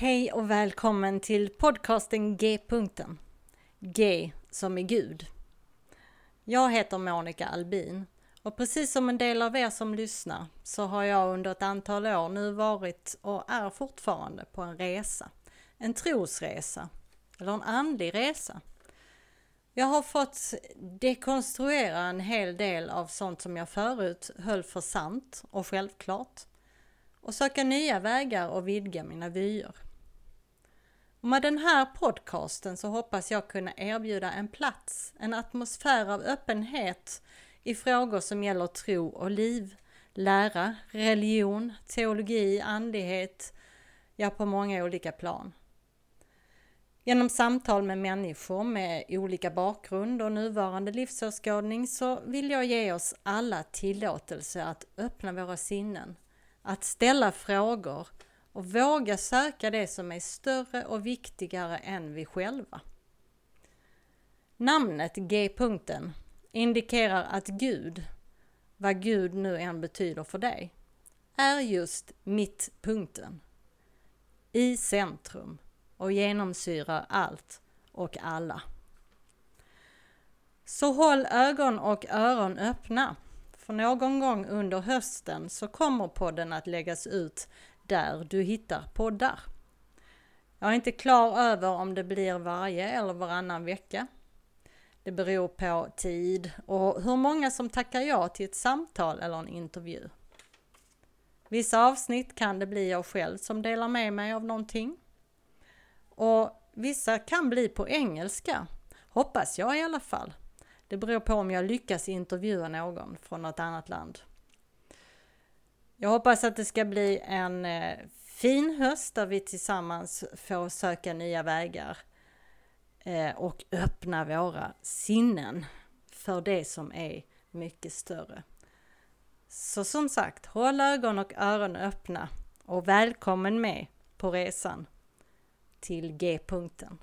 Hej och välkommen till podcasten G-punkten. G som är Gud. Jag heter Monica Albin och precis som en del av er som lyssnar så har jag under ett antal år nu varit och är fortfarande på en resa. En trosresa eller en andlig resa. Jag har fått dekonstruera en hel del av sånt som jag förut höll för sant och självklart och söka nya vägar och vidga mina vyer. Och med den här podcasten så hoppas jag kunna erbjuda en plats, en atmosfär av öppenhet i frågor som gäller tro och liv, lära, religion, teologi, andlighet, ja på många olika plan. Genom samtal med människor med olika bakgrund och nuvarande livsåskådning så vill jag ge oss alla tillåtelse att öppna våra sinnen, att ställa frågor och våga söka det som är större och viktigare än vi själva. Namnet G-punkten indikerar att Gud, vad Gud nu än betyder för dig, är just mittpunkten. I centrum och genomsyrar allt och alla. Så håll ögon och öron öppna. För någon gång under hösten så kommer podden att läggas ut där du hittar poddar. Jag är inte klar över om det blir varje eller varannan vecka. Det beror på tid och hur många som tackar ja till ett samtal eller en intervju. Vissa avsnitt kan det bli jag själv som delar med mig av någonting. Och vissa kan bli på engelska, hoppas jag i alla fall. Det beror på om jag lyckas intervjua någon från något annat land. Jag hoppas att det ska bli en eh, fin höst där vi tillsammans får söka nya vägar eh, och öppna våra sinnen för det som är mycket större. Så som sagt, håll ögon och öron öppna och välkommen med på resan till G-punkten.